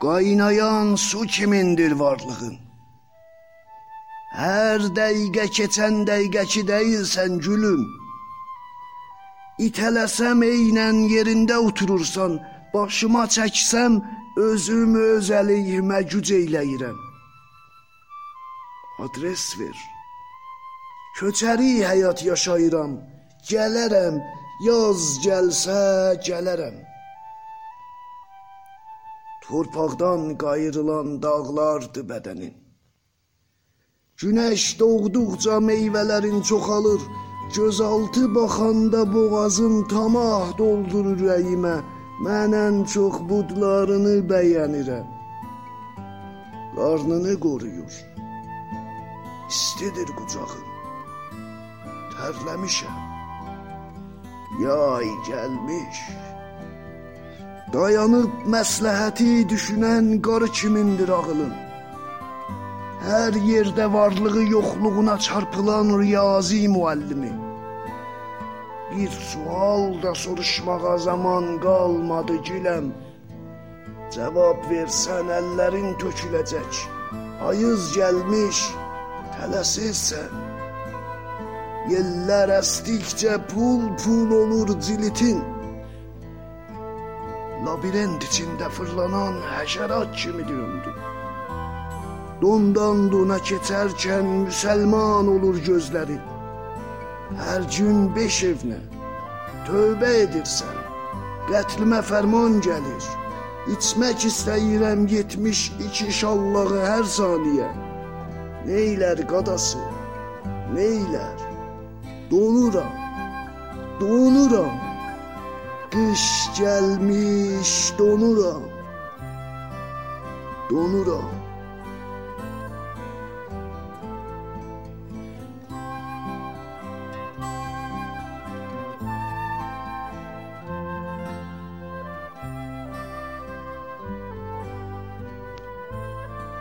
Qaynayan su kimindir varlığın? Hər dəqiqə keçən dəqiqəki deyilsən gülüm. İtələsəm eynən yerində oturursan, başıma çəksəm özümü öz əleyhimə güc eyləyirəm. Adres ver. Köçəri həyat yaşayıram. Gələrəm, yaz gəlsə gələrəm. Torpaqdan qayırılan dağlardı bədənin. Günəş doğduqca meyvələrin çoxalır. Gözaltı baxanda boğazın tamah doldur ürəyimə. Mən ən çox budlarını bəyənirəm. Qarnını qoruyur. İstidir qucağım. Tərləmişəm. Yay gəlmiş. Dayanıb məsləhəti düşünən qarı kimindir ağılın? Hər yerdə varlığı yoxluğuna çarpılan riyazi müəllimi. Bir sual da soruşmağa zaman qalmadı güləm. Cavab versən əllərin töküləcək. Ayız gəlmiş, tələsirsən. Yellər əsdikcə pul pul olur cilitin. Labirent içində fırlanan həşərat kimi döndü. Dondan dona keçərkən müsəlman olur gözlərin. Hər gün beş evnə tövbə edirsən. Qətlimə fərman gəlir. İçmək istəyirəm 72 şallağı hər saniyə. Neylər qadası? Neylər? Donuram. Donuram. Qış gəlmiş donuram. Donuram.